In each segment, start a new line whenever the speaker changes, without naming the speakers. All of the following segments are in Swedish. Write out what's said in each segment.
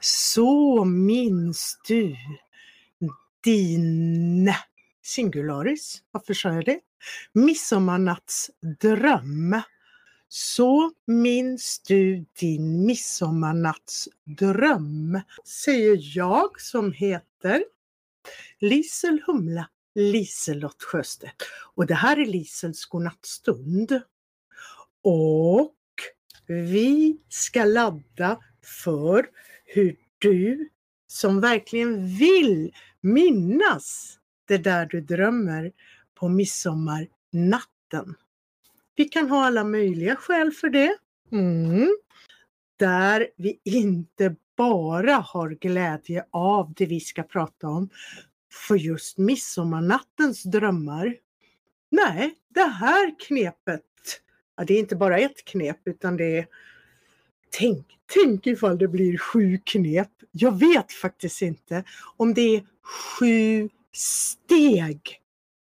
Så minns du din singularis, varför sa jag det? Midsommarnattsdröm. Så minns du din midsommarnattsdröm, säger jag som heter Lisel Humla Liselott Sjöstedt. Och det här är Lisels godnattstund. Och vi ska ladda för hur du som verkligen vill minnas det där du drömmer på midsommarnatten. Vi kan ha alla möjliga skäl för det. Mm. Där vi inte bara har glädje av det vi ska prata om för just midsommarnattens drömmar. Nej, det här knepet, ja, det är inte bara ett knep utan det är Tänk, tänk ifall det blir sju knep. Jag vet faktiskt inte om det är sju steg.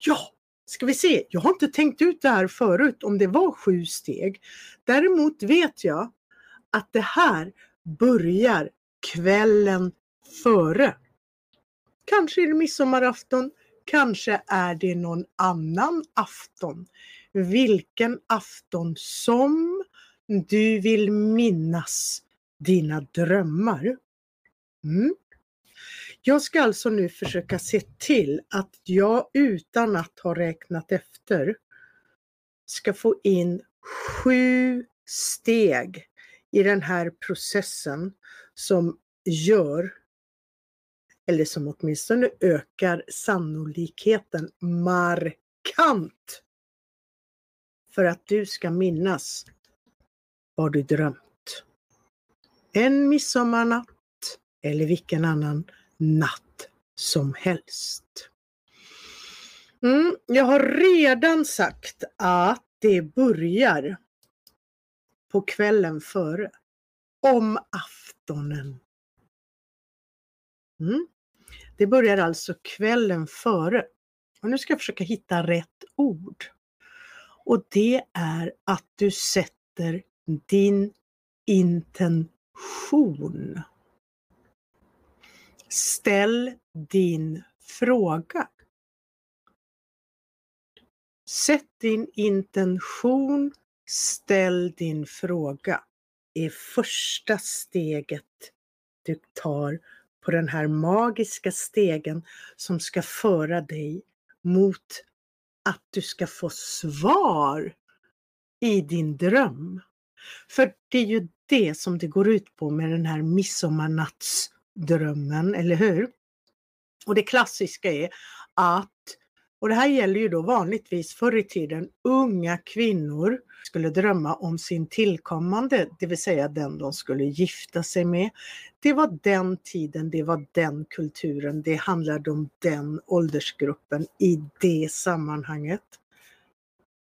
Ja, ska vi se. Jag har inte tänkt ut det här förut om det var sju steg. Däremot vet jag att det här börjar kvällen före. Kanske är det midsommarafton, kanske är det någon annan afton. Vilken afton som du vill minnas dina drömmar. Mm. Jag ska alltså nu försöka se till att jag utan att ha räknat efter ska få in sju steg i den här processen som gör eller som åtminstone ökar sannolikheten markant för att du ska minnas vad du drömt. En midsommarnatt eller vilken annan natt som helst. Mm, jag har redan sagt att det börjar på kvällen före. Om aftonen. Mm. Det börjar alltså kvällen före. Och nu ska jag försöka hitta rätt ord. Och det är att du sätter din intention. Ställ din fråga. Sätt din intention, ställ din fråga Det är första steget du tar på den här magiska stegen som ska föra dig mot att du ska få svar i din dröm. För det är ju det som det går ut på med den här midsommarnattsdrömmen, eller hur? Och det klassiska är att, och det här gäller ju då vanligtvis förr i tiden, unga kvinnor skulle drömma om sin tillkommande, det vill säga den de skulle gifta sig med. Det var den tiden, det var den kulturen, det handlade om den åldersgruppen i det sammanhanget.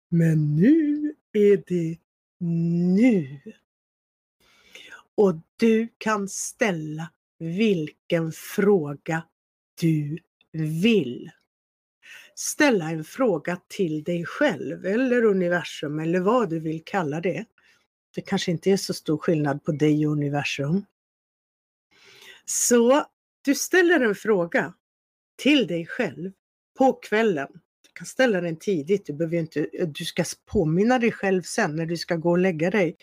Men nu är det nu. Och du kan ställa vilken fråga du vill. Ställa en fråga till dig själv eller universum eller vad du vill kalla det. Det kanske inte är så stor skillnad på dig och universum. Så du ställer en fråga till dig själv på kvällen Du kan ställa den tidigt. Du, behöver inte, du ska påminna dig själv sen när du ska gå och lägga dig.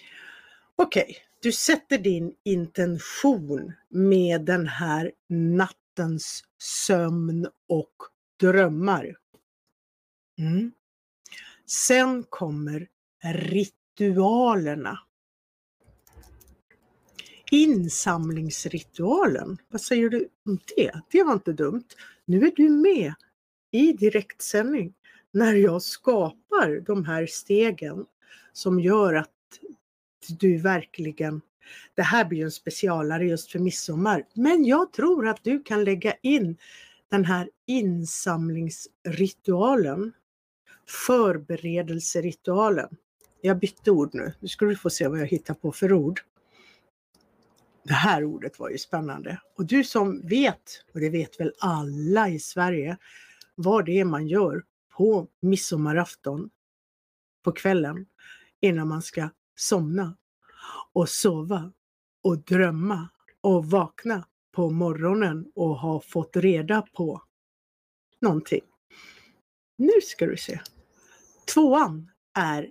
Okej, okay, du sätter din intention med den här nattens sömn och drömmar. Mm. Sen kommer ritualerna. Insamlingsritualen, vad säger du om det? Det var inte dumt. Nu är du med i direktsändning när jag skapar de här stegen som gör att du verkligen det här blir en specialare just för midsommar. Men jag tror att du kan lägga in den här insamlingsritualen, förberedelseritualen. Jag bytte ord nu. Nu ska du få se vad jag hittar på för ord. Det här ordet var ju spännande. Och du som vet, och det vet väl alla i Sverige, vad det är man gör på midsommarafton på kvällen innan man ska somna. och sova och drömma och vakna på morgonen och ha fått reda på någonting. Nu ska du se. Tvåan är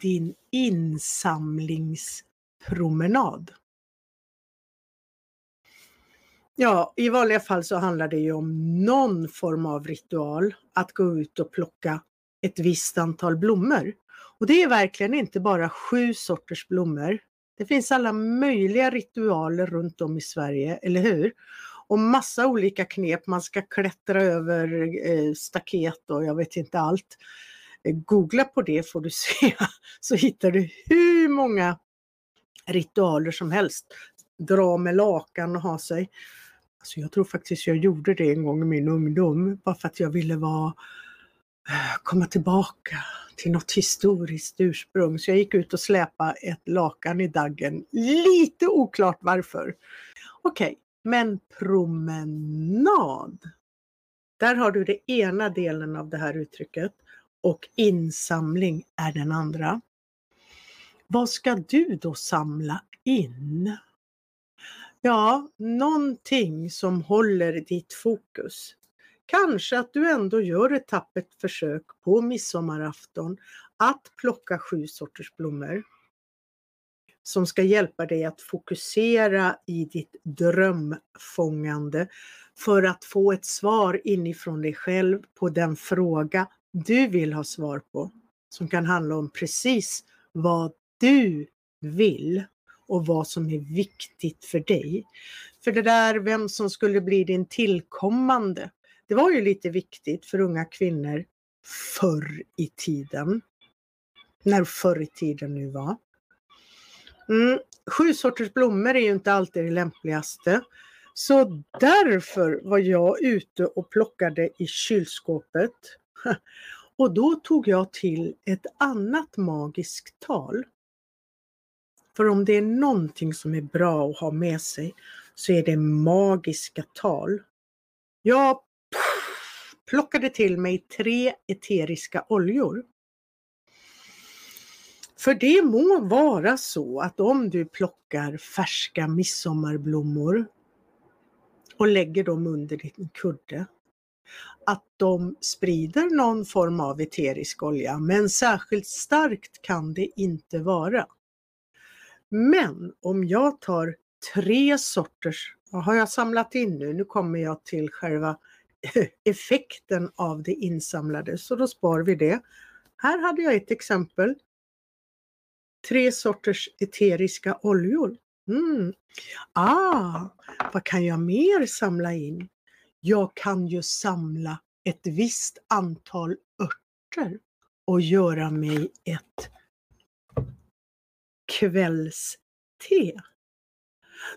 din insamlingspromenad. Ja, i vanliga fall så handlar det ju om någon form av ritual, att gå ut och plocka ett visst antal blommor. Och det är verkligen inte bara sju sorters blommor. Det finns alla möjliga ritualer runt om i Sverige, eller hur? Och massa olika knep, man ska klättra över eh, staket och jag vet inte allt. Eh, googla på det får du se, så hittar du hur många ritualer som helst. Dra med lakan och ha sig. Alltså jag tror faktiskt jag gjorde det en gång i min ungdom, bara för att jag ville vara, eh, komma tillbaka till något historiskt ursprung. Så jag gick ut och släpade ett lakan i daggen. Lite oklart varför. Okej, okay, men promenad. Där har du det ena delen av det här uttrycket och insamling är den andra. Vad ska du då samla in? Ja, någonting som håller ditt fokus. Kanske att du ändå gör ett tappert försök på midsommarafton att plocka sju sorters blommor som ska hjälpa dig att fokusera i ditt drömfångande för att få ett svar inifrån dig själv på den fråga du vill ha svar på. Som kan handla om precis vad du vill och vad som är viktigt för dig. För det där vem som skulle bli din tillkommande, det var ju lite viktigt för unga kvinnor förr i tiden. När förr i tiden nu var. Mm. Sju sorters blommor är ju inte alltid det lämpligaste. Så därför var jag ute och plockade i kylskåpet. Och då tog jag till ett annat magiskt tal. För om det är någonting som är bra att ha med sig så är det magiska tal. Jag plockade till mig tre eteriska oljor. För det må vara så att om du plockar färska midsommarblommor och lägger dem under din kudde, att de sprider någon form av eterisk olja, men särskilt starkt kan det inte vara. Men om jag tar tre sorters, vad har jag samlat in nu? Nu kommer jag till själva effekten av det insamlade, så då spar vi det. Här hade jag ett exempel. Tre sorters eteriska oljor. Mm. Ah, vad kan jag mer samla in? Jag kan ju samla ett visst antal örter och göra mig ett kvällste.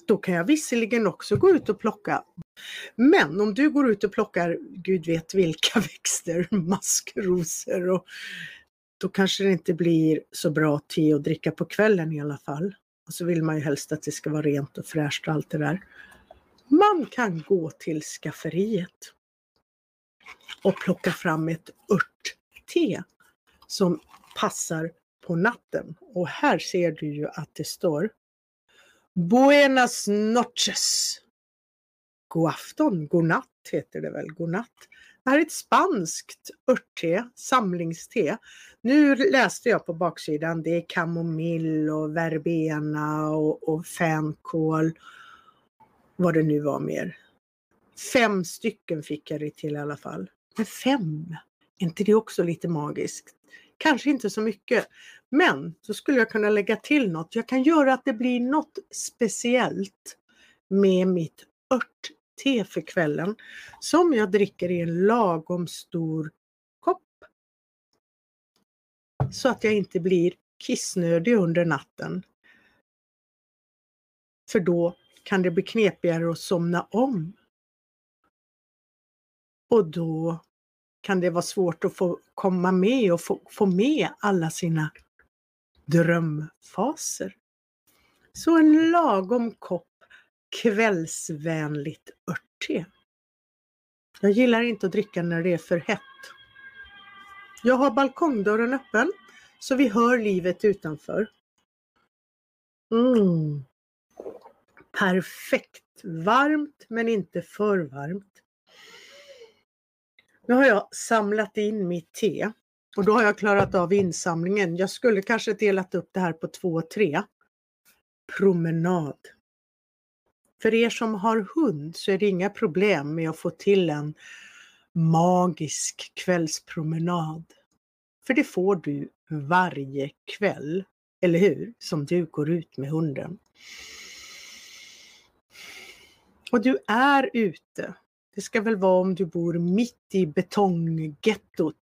Då kan jag visserligen också gå ut och plocka. Men om du går ut och plockar gud vet vilka växter, maskrosor och då kanske det inte blir så bra te att dricka på kvällen i alla fall. Och så vill man ju helst att det ska vara rent och fräscht och allt det där. Man kan gå till skafferiet och plocka fram ett örtte som passar på natten. Och här ser du ju att det står Buenas noches. God afton, god natt heter det väl, god natt. Det här är ett spanskt örtte, samlingste. Nu läste jag på baksidan, det är kamomill och verbena och, och fänkål. Vad det nu var mer. Fem stycken fick jag det till i alla fall. Men fem, är inte det också lite magiskt? Kanske inte så mycket, men så skulle jag kunna lägga till något. Jag kan göra att det blir något speciellt med mitt örtte för kvällen som jag dricker i en lagom stor kopp. Så att jag inte blir kissnödig under natten. För då kan det bli knepigare att somna om. Och då kan det vara svårt att få komma med och få, få med alla sina drömfaser. Så en lagom kopp kvällsvänligt örtte. Jag gillar inte att dricka när det är för hett. Jag har balkongdörren öppen så vi hör livet utanför. Mm. Perfekt! Varmt men inte för varmt. Nu har jag samlat in mitt te och då har jag klarat av insamlingen. Jag skulle kanske delat upp det här på två och tre. Promenad. För er som har hund så är det inga problem med att få till en magisk kvällspromenad. För det får du varje kväll, eller hur? Som du går ut med hunden. Och du är ute. Det ska väl vara om du bor mitt i betonggettot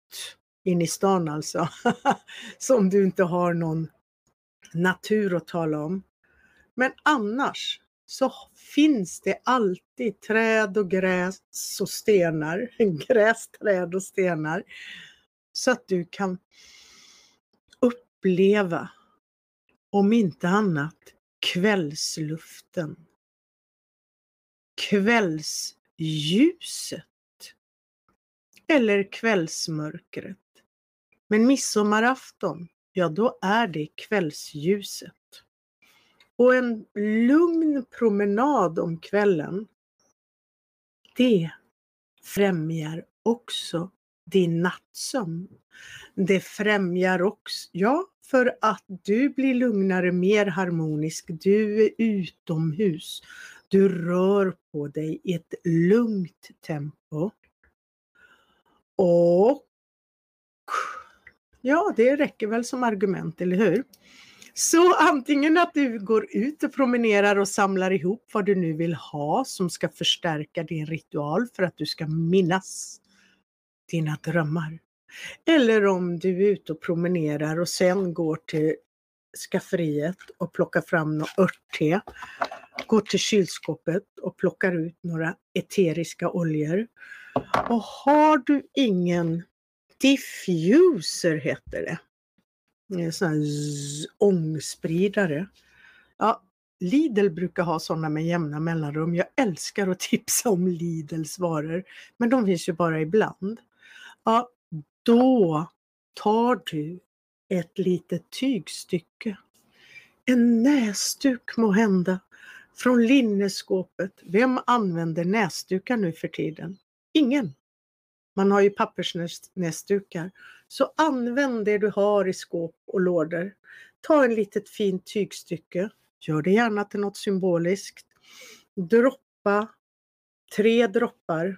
in i stan alltså. som du inte har någon natur att tala om. Men annars så finns det alltid träd och gräs och stenar. Gräs, träd och stenar. Så att du kan uppleva, om inte annat, kvällsluften. Kvällsljuset. Eller kvällsmörkret. Men midsommarafton, ja då är det kvällsljuset. Och en lugn promenad om kvällen, det främjar också din nattsömn. Det främjar också, ja, för att du blir lugnare, mer harmonisk. Du är utomhus. Du rör på dig i ett lugnt tempo. Och ja, det räcker väl som argument, eller hur? Så antingen att du går ut och promenerar och samlar ihop vad du nu vill ha som ska förstärka din ritual för att du ska minnas dina drömmar. Eller om du är ute och promenerar och sen går till skafferiet och plockar fram något örtte, går till kylskåpet och plockar ut några eteriska oljor. Och har du ingen diffuser heter det, en sån här ångspridare. Ja, Lidl brukar ha sådana med jämna mellanrum. Jag älskar att tipsa om Lidls varor, men de finns ju bara ibland. Ja, då tar du ett litet tygstycke. En näsduk må hända från linneskåpet. Vem använder näsdukar nu för tiden? Ingen. Man har ju pappersnäsdukar. Så använd det du har i skåp och lådor. Ta en litet fint tygstycke. Gör det gärna till något symboliskt. Droppa tre droppar.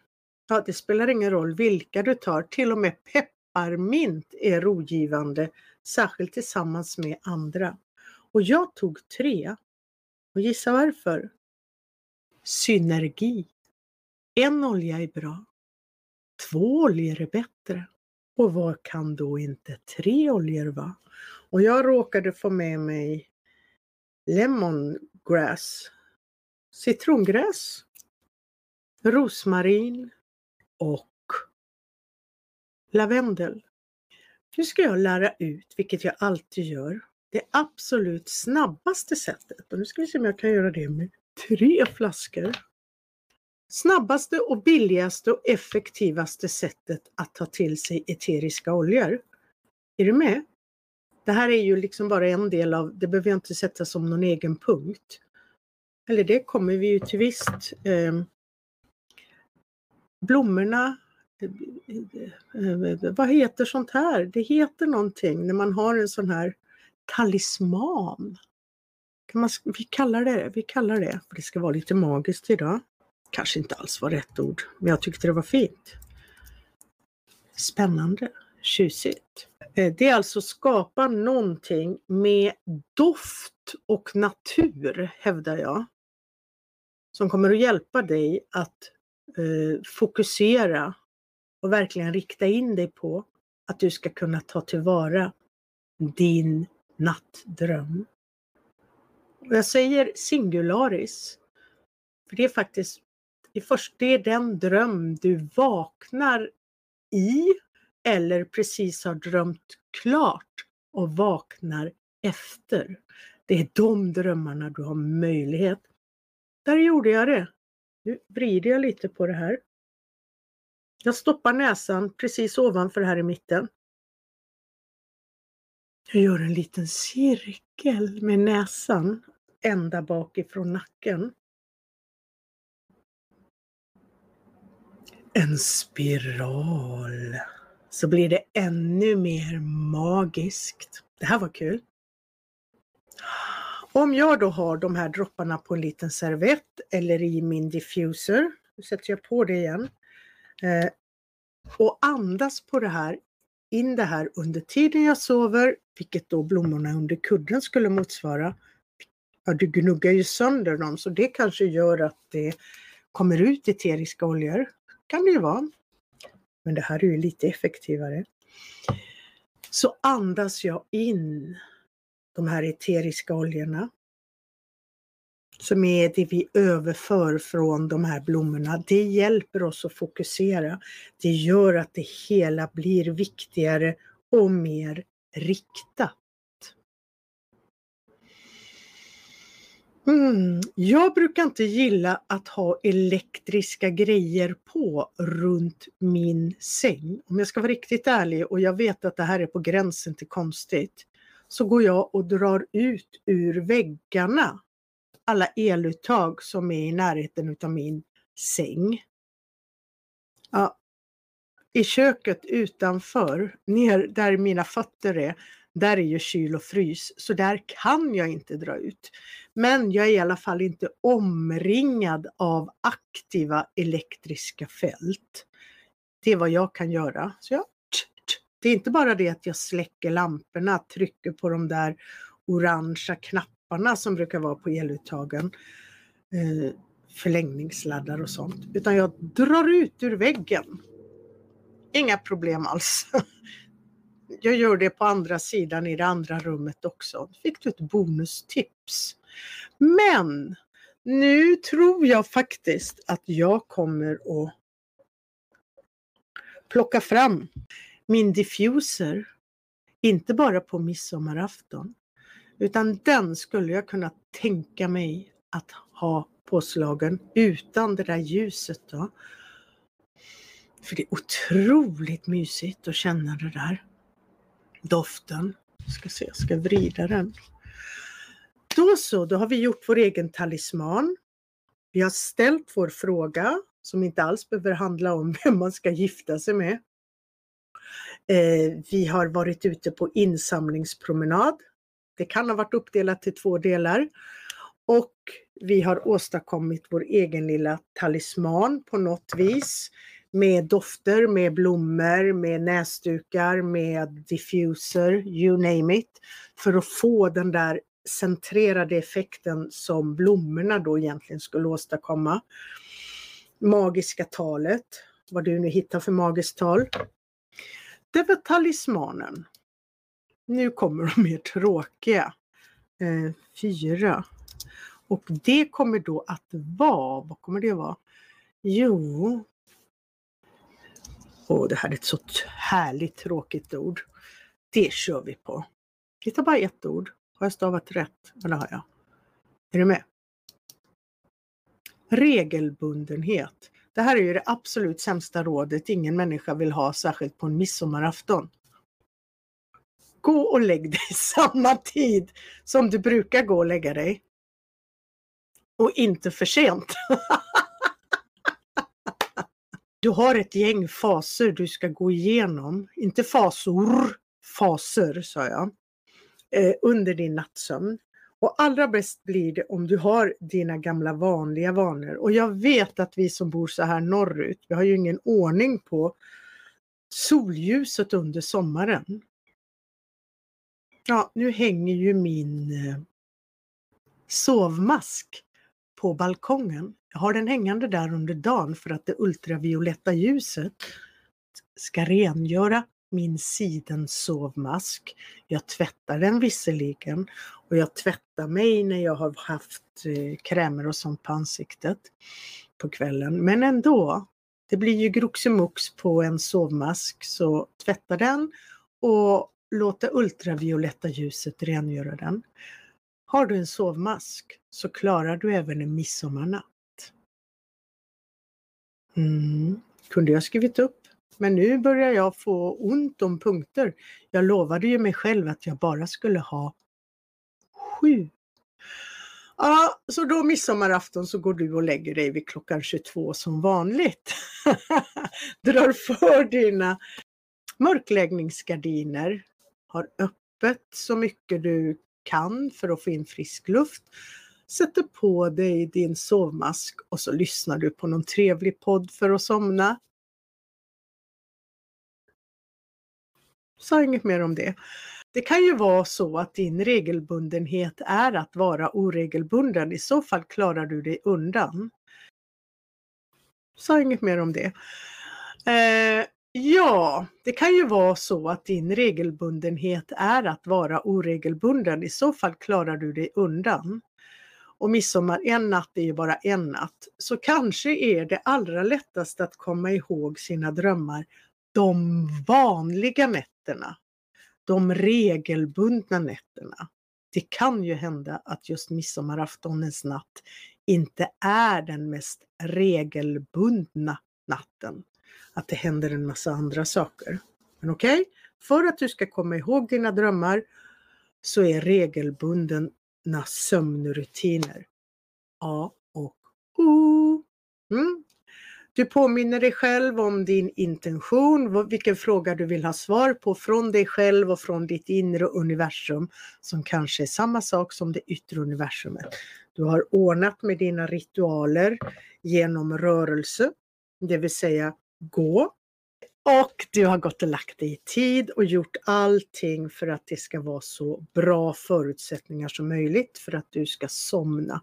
Ja, det spelar ingen roll vilka du tar. Till och med pepparmint är rogivande, särskilt tillsammans med andra. Och jag tog tre. Och gissa varför? Synergi. En olja är bra. Två oljor är bättre. Och vad kan då inte tre oljor vara? Och jag råkade få med mig lemongrass, citrongräs, rosmarin och lavendel. Nu ska jag lära ut, vilket jag alltid gör, det absolut snabbaste sättet. Och nu ska vi se om jag kan göra det med tre flaskor. Snabbaste och billigaste och effektivaste sättet att ta till sig eteriska oljor. Är du med? Det här är ju liksom bara en del av, det behöver jag inte sätta som någon egen punkt. Eller det kommer vi ju till visst. Eh, blommorna, eh, eh, eh vad heter sånt här? Det heter någonting när man har en sån här talisman. Kan man, vi kallar det, vi kallar det, för det ska vara lite magiskt idag kanske inte alls var rätt ord, men jag tyckte det var fint. Spännande, tjusigt. Eh, det är alltså skapa någonting med doft och natur, hävdar jag. Som kommer att hjälpa dig att eh, fokusera och verkligen rikta in dig på att du ska kunna ta tillvara din nattdröm. Och jag säger singularis, för det är faktiskt det, först, det är den dröm du vaknar i eller precis har drömt klart och vaknar efter. Det är de drömmarna du har möjlighet. Där gjorde jag det. Nu vrider jag lite på det här. Jag stoppar näsan precis ovanför här i mitten. Jag gör en liten cirkel med näsan ända bakifrån nacken. En spiral. Så blir det ännu mer magiskt. Det här var kul. Om jag då har de här dropparna på en liten servett eller i min diffuser, nu sätter jag på det igen, eh, och andas på det här, in det här under tiden jag sover, vilket då blommorna under kudden skulle motsvara. Ja, du gnuggar ju sönder dem så det kanske gör att det kommer ut eteriska oljor. Kan det ju vara. Men det här är ju lite effektivare. Så andas jag in de här eteriska oljorna som är det vi överför från de här blommorna. Det hjälper oss att fokusera. Det gör att det hela blir viktigare och mer riktat. Mm. Jag brukar inte gilla att ha elektriska grejer på runt min säng. Om jag ska vara riktigt ärlig och jag vet att det här är på gränsen till konstigt så går jag och drar ut ur väggarna alla eluttag som är i närheten utav min säng. Ja, I köket utanför, ner där mina fötter är, där är ju kyl och frys, så där kan jag inte dra ut. Men jag är i alla fall inte omringad av aktiva elektriska fält. Det är vad jag kan göra. Så jag, det är inte bara det att jag släcker lamporna, trycker på de där orangea knapparna som brukar vara på eluttagen, eh, förlängningssladdar och sånt, utan jag drar ut ur väggen. Inga problem alls. Jag gör det på andra sidan i det andra rummet också. Fick du ett bonustips? Men nu tror jag faktiskt att jag kommer att plocka fram min diffuser. Inte bara på midsommarafton. Utan den skulle jag kunna tänka mig att ha påslagen utan det där ljuset då. För det är otroligt mysigt att känna det där doften. Jag ska se, jag ska vrida den. Då så, då har vi gjort vår egen talisman. Vi har ställt vår fråga som inte alls behöver handla om vem man ska gifta sig med. Eh, vi har varit ute på insamlingspromenad. Det kan ha varit uppdelat till två delar. Och vi har åstadkommit vår egen lilla talisman på något vis med dofter, med blommor, med näsdukar, med diffuser, you name it, för att få den där centrerade effekten som blommorna då egentligen skulle åstadkomma. Magiska talet, vad du nu hittar för magiskt tal. Det var talismanen. Nu kommer de mer tråkiga. Eh, fyra. Och det kommer då att vara, vad kommer det vara? Jo, och det här är ett så härligt tråkigt ord. Det kör vi på. Vi tar bara ett ord. Har jag stavat rätt? Ja, det har jag. Är du med? Regelbundenhet. Det här är ju det absolut sämsta rådet ingen människa vill ha, särskilt på en midsommarafton. Gå och lägg dig samma tid som du brukar gå och lägga dig. Och inte för sent. Du har ett gäng faser du ska gå igenom, inte fasor, faser sa jag, eh, under din nattsömn. Och allra bäst blir det om du har dina gamla vanliga vanor. Och jag vet att vi som bor så här norrut, vi har ju ingen ordning på solljuset under sommaren. Ja, nu hänger ju min eh, sovmask på balkongen. Jag har den hängande där under dagen för att det ultravioletta ljuset ska rengöra min sidensovmask. Jag tvättar den visserligen och jag tvättar mig när jag har haft eh, krämer och sånt på ansiktet på kvällen. Men ändå, det blir ju gruxemux på en sovmask så tvätta den och låta ultravioletta ljuset rengöra den. Har du en sovmask så klarar du även en midsommarnatt. Mm, kunde jag skrivit upp. Men nu börjar jag få ont om punkter. Jag lovade ju mig själv att jag bara skulle ha sju. Ja, så då midsommarafton så går du och lägger dig vid klockan 22 som vanligt. Drar för dina mörkläggningsgardiner, har öppet så mycket du kan för att få in frisk luft, sätter på dig din sovmask och så lyssnar du på någon trevlig podd för att somna. Sa inget mer om det. Det kan ju vara så att din regelbundenhet är att vara oregelbunden. I så fall klarar du dig undan. Sa inget mer om det. Eh, ja, det kan ju vara så att din regelbundenhet är att vara oregelbunden. I så fall klarar du dig undan. Och midsommar en natt är ju bara en natt. Så kanske är det allra lättast att komma ihåg sina drömmar de vanliga nätterna de regelbundna nätterna. Det kan ju hända att just midsommaraftonens natt inte är den mest regelbundna natten. Att det händer en massa andra saker. Men okej, okay? för att du ska komma ihåg dina drömmar så är regelbundna sömnrutiner A och O. Mm. Du påminner dig själv om din intention, vilken fråga du vill ha svar på från dig själv och från ditt inre universum som kanske är samma sak som det yttre universumet. Du har ordnat med dina ritualer genom rörelse, det vill säga gå. Och du har gått och lagt dig i tid och gjort allting för att det ska vara så bra förutsättningar som möjligt för att du ska somna.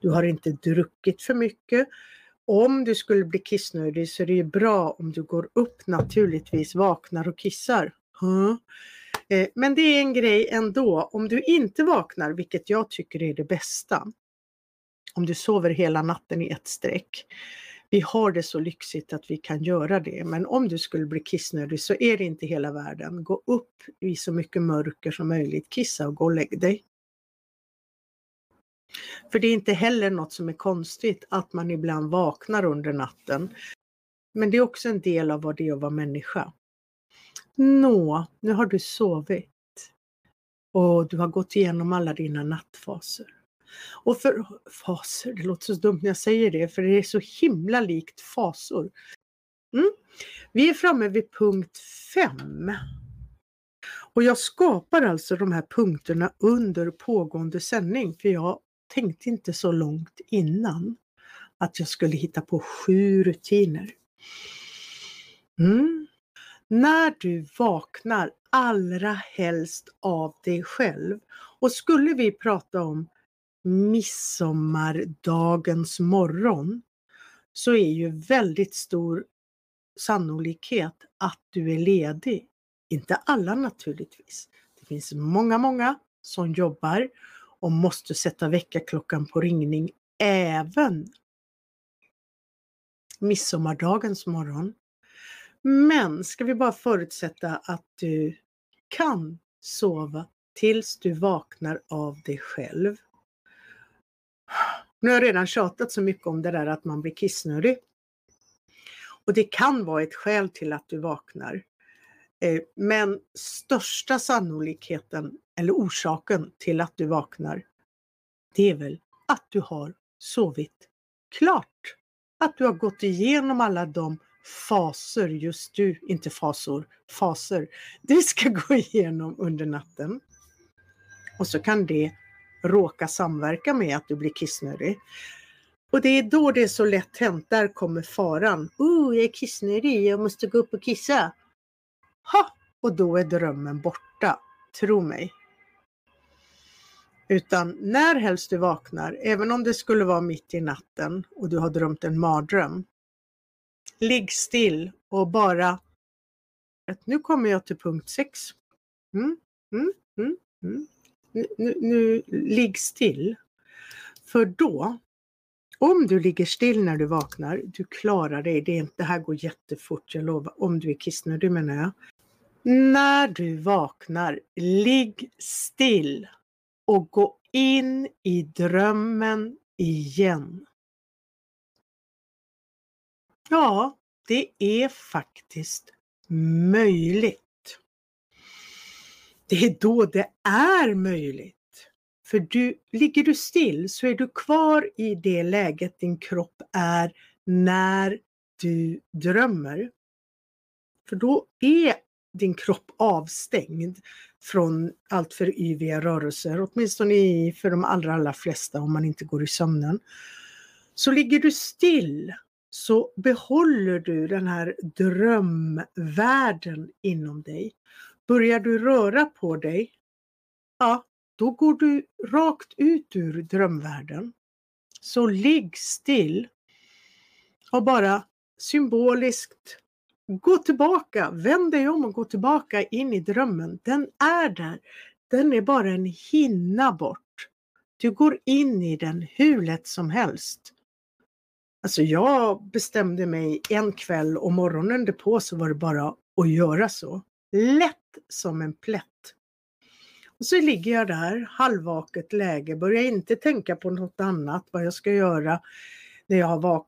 Du har inte druckit för mycket om du skulle bli kissnödig så är det ju bra om du går upp naturligtvis, vaknar och kissar. Eh, men det är en grej ändå, om du inte vaknar, vilket jag tycker är det bästa, om du sover hela natten i ett streck. Vi har det så lyxigt att vi kan göra det, men om du skulle bli kissnödig så är det inte hela världen. Gå upp i så mycket mörker som möjligt, kissa och gå och lägg dig. För det är inte heller något som är konstigt att man ibland vaknar under natten. Men det är också en del av vad det är att vara människa. Nå, nu har du sovit. Och du har gått igenom alla dina nattfaser. Och för faser, det låter så dumt när jag säger det, för det är så himla likt fasor. Mm. Vi är framme vid punkt 5. Och jag skapar alltså de här punkterna under pågående sändning, för jag tänkte inte så långt innan att jag skulle hitta på sju rutiner. Mm. När du vaknar allra helst av dig själv och skulle vi prata om midsommardagens morgon så är ju väldigt stor sannolikhet att du är ledig. Inte alla naturligtvis. Det finns många, många som jobbar och måste sätta väckarklockan på ringning även midsommardagens morgon. Men ska vi bara förutsätta att du kan sova tills du vaknar av dig själv. Nu har jag redan tjatat så mycket om det där att man blir kissnödig. Och det kan vara ett skäl till att du vaknar. Eh, men största sannolikheten eller orsaken till att du vaknar, det är väl att du har sovit klart. Att du har gått igenom alla de faser just du, inte fasor, faser, du ska gå igenom under natten. Och så kan det råka samverka med att du blir kissnödig. Och det är då det är så lätt hänt, där kommer faran. Oh, jag är kissnödig, jag måste gå upp och kissa. Ha! Och då är drömmen borta, tro mig. Utan när helst du vaknar, även om det skulle vara mitt i natten och du har drömt en mardröm. Ligg still och bara nu kommer jag till punkt 6. Mm, mm, mm, mm. Nu, nu, ligg still. För då, om du ligger still när du vaknar, du klarar dig, det, det här går jättefort, jag lovar, om du är kissnödig menar jag. När du vaknar, ligg still och gå in i drömmen igen. Ja, det är faktiskt möjligt. Det är då det är möjligt. För du, ligger du still så är du kvar i det läget din kropp är när du drömmer. För då är din kropp avstängd från allt för yviga rörelser, åtminstone för de allra, allra flesta om man inte går i sömnen. Så ligger du still så behåller du den här drömvärlden inom dig. Börjar du röra på dig, ja, då går du rakt ut ur drömvärlden. Så ligg still och bara symboliskt gå tillbaka, vänd dig om och gå tillbaka in i drömmen. Den är där. Den är bara en hinna bort. Du går in i den hur lätt som helst. Alltså jag bestämde mig en kväll och morgonen därpå så var det bara att göra så. Lätt som en plätt. Och så ligger jag där, halvvaket läge, börjar inte tänka på något annat, vad jag ska göra när jag har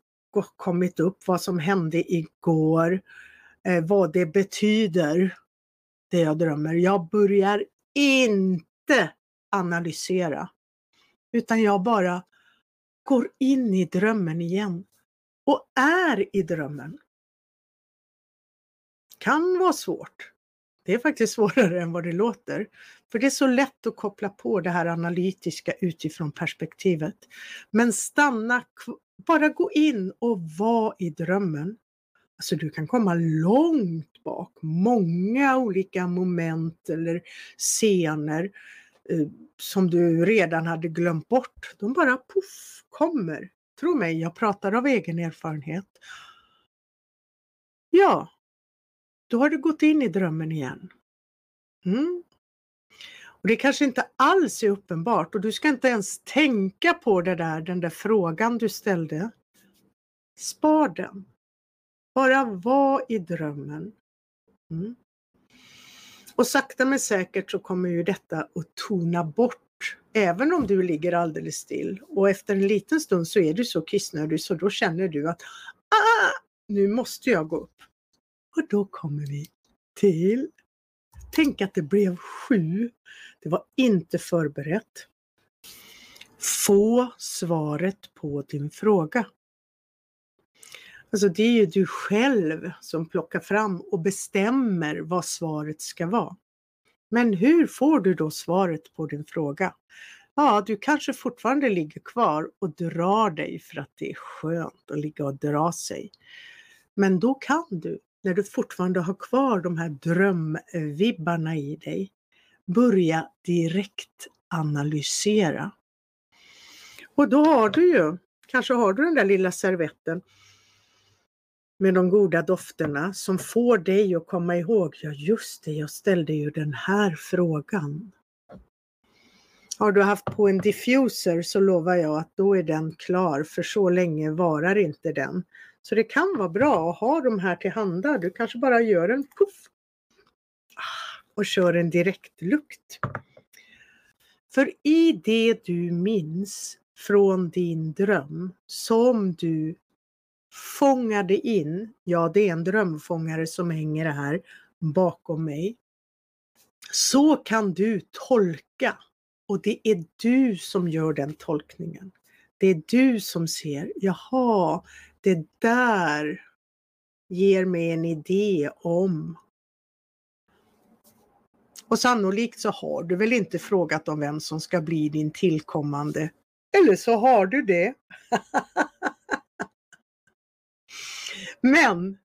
kommit upp, vad som hände igår, eh, vad det betyder, det jag drömmer. Jag börjar inte analysera, utan jag bara går in i drömmen igen och är i drömmen. Kan vara svårt. Det är faktiskt svårare än vad det låter. För det är så lätt att koppla på det här analytiska utifrån perspektivet. Men stanna, bara gå in och var i drömmen. Alltså du kan komma långt bak, många olika moment eller scener eh, som du redan hade glömt bort. De bara puff kommer. Tro mig, jag pratar av egen erfarenhet. Ja, då har du gått in i drömmen igen. Mm. Och Det kanske inte alls är uppenbart och du ska inte ens tänka på det där, den där frågan du ställde. Spar den. Bara var i drömmen. Mm. Och sakta men säkert så kommer ju detta att tona bort, även om du ligger alldeles still. Och efter en liten stund så är du så kissnödig så då känner du att ah, nu måste jag gå upp. Och då kommer vi till, tänk att det blev sju. Det var inte förberett. Få svaret på din fråga. Alltså det är ju du själv som plockar fram och bestämmer vad svaret ska vara. Men hur får du då svaret på din fråga? Ja, du kanske fortfarande ligger kvar och drar dig för att det är skönt att ligga och dra sig. Men då kan du, när du fortfarande har kvar de här drömvibbarna i dig, börja direkt analysera. Och då har du ju, kanske har du den där lilla servetten med de goda dofterna som får dig att komma ihåg, ja just det, jag ställde ju den här frågan. Har du haft på en diffuser så lovar jag att då är den klar, för så länge varar inte den. Så det kan vara bra att ha de här till handa. Du kanske bara gör en puff ah, och kör en direktlukt. För i det du minns från din dröm som du fångade in, ja det är en drömfångare som hänger här bakom mig. Så kan du tolka och det är du som gör den tolkningen. Det är du som ser, jaha, det där ger mig en idé om. Och sannolikt så har du väl inte frågat om vem som ska bli din tillkommande. Eller så har du det. Men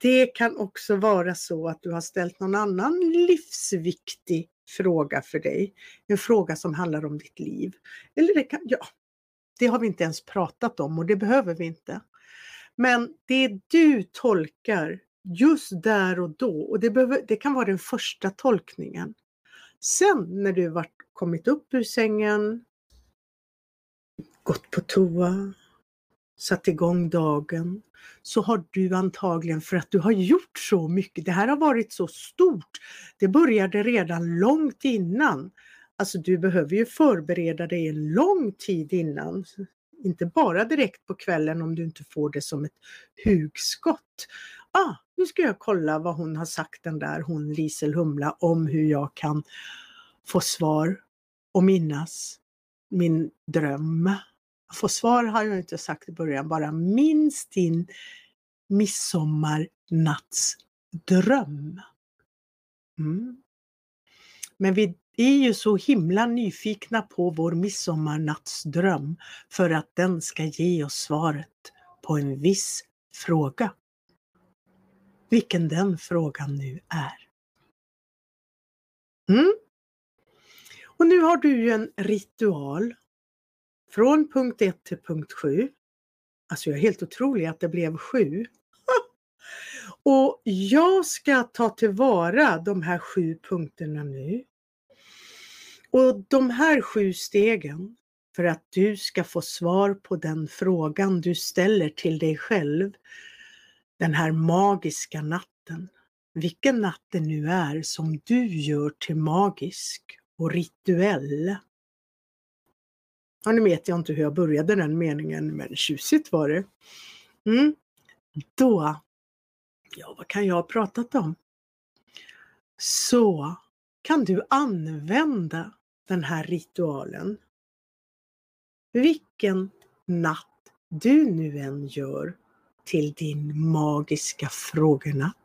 det kan också vara så att du har ställt någon annan livsviktig fråga för dig. En fråga som handlar om ditt liv. Eller det kan, ja, det har vi inte ens pratat om och det behöver vi inte. Men det du tolkar just där och då, och det, behöver, det kan vara den första tolkningen. Sen när du varit, kommit upp ur sängen, gått på toa, satt igång dagen, så har du antagligen för att du har gjort så mycket, det här har varit så stort, det började redan långt innan. Alltså du behöver ju förbereda dig en lång tid innan. Inte bara direkt på kvällen om du inte får det som ett hugskott. Ah, nu ska jag kolla vad hon har sagt den där hon Lisel Humla om hur jag kan få svar och minnas min dröm. Få svar har jag inte sagt i början, bara minns din midsommarnattsdröm. Mm. Men vid är ju så himla nyfikna på vår midsommarnattsdröm för att den ska ge oss svaret på en viss fråga. Vilken den frågan nu är. Mm. Och nu har du ju en ritual från punkt 1 till punkt 7. Alltså jag är helt otrolig att det blev 7. Och jag ska ta tillvara de här sju punkterna nu. Och de här sju stegen för att du ska få svar på den frågan du ställer till dig själv den här magiska natten. Vilken natt det nu är som du gör till magisk och rituell. Ja, nu vet jag inte hur jag började den meningen, men tjusigt var det. Mm. Då, ja vad kan jag ha pratat om? Så kan du använda den här ritualen. Vilken natt du nu än gör till din magiska frågenatt.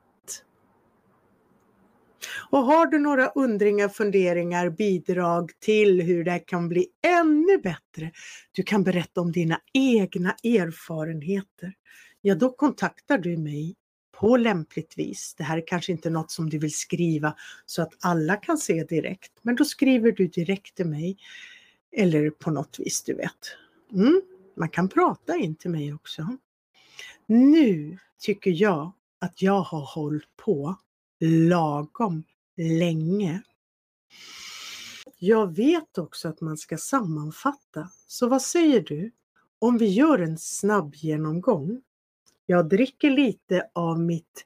Och har du några undringar, funderingar, bidrag till hur det kan bli ännu bättre, du kan berätta om dina egna erfarenheter, ja då kontaktar du mig på lämpligt vis. Det här är kanske inte något som du vill skriva så att alla kan se direkt, men då skriver du direkt till mig eller på något vis, du vet. Mm, man kan prata in till mig också. Nu tycker jag att jag har hållit på lagom länge. Jag vet också att man ska sammanfatta, så vad säger du om vi gör en snabb genomgång? Jag dricker lite av mitt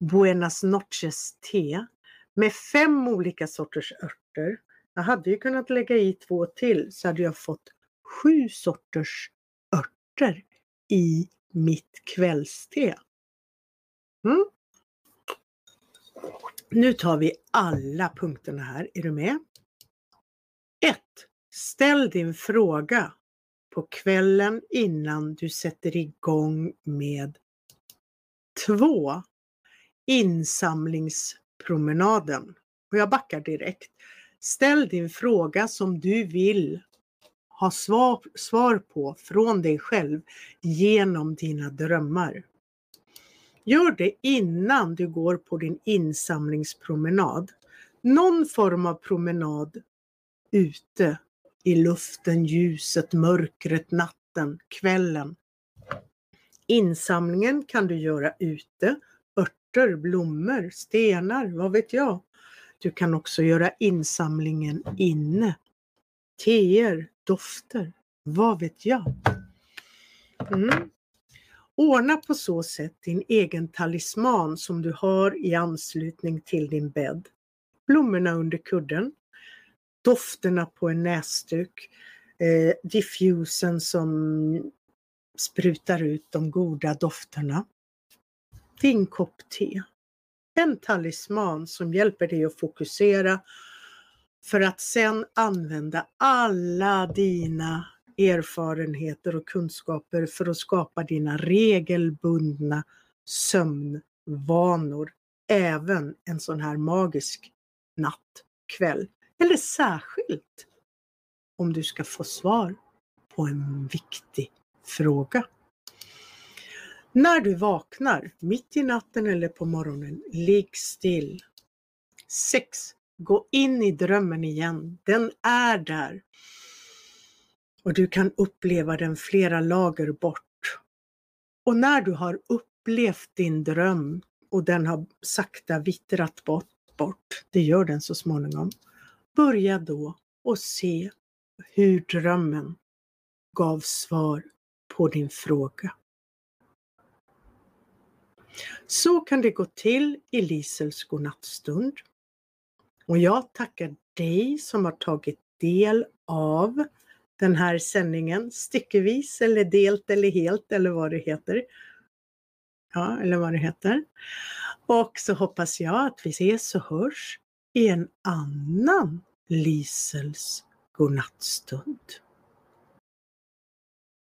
Buenas noches te med fem olika sorters örter. Jag hade ju kunnat lägga i två till så hade jag fått sju sorters örter i mitt kvällste. Mm. Nu tar vi alla punkterna här. Är du med? 1. Ställ din fråga på kvällen innan du sätter igång med 2. Insamlingspromenaden. Och jag backar direkt. Ställ din fråga som du vill ha svar, svar på från dig själv genom dina drömmar. Gör det innan du går på din insamlingspromenad. Någon form av promenad ute i luften, ljuset, mörkret, natten, kvällen. Insamlingen kan du göra ute, örter, blommor, stenar, vad vet jag. Du kan också göra insamlingen inne. Teer, dofter, vad vet jag. Mm. Ordna på så sätt din egen talisman som du har i anslutning till din bädd. Blommorna under kudden, dofterna på en näsduk, eh, diffusen som sprutar ut de goda dofterna. Din kopp te. En talisman som hjälper dig att fokusera för att sen använda alla dina erfarenheter och kunskaper för att skapa dina regelbundna sömnvanor även en sån här magisk natt, kväll. Eller särskilt om du ska få svar på en viktig fråga. När du vaknar, mitt i natten eller på morgonen, ligg still. 6. Gå in i drömmen igen. Den är där och du kan uppleva den flera lager bort. Och när du har upplevt din dröm och den har sakta vittrat bort, bort, det gör den så småningom, börja då och se hur drömmen gav svar på din fråga. Så kan det gå till i Lisels godnattstund. Och jag tackar dig som har tagit del av den här sändningen styckevis eller delt eller helt eller vad det heter. Ja, eller vad det heter. Och så hoppas jag att vi ses och hörs i en annan Lisels godnattstund.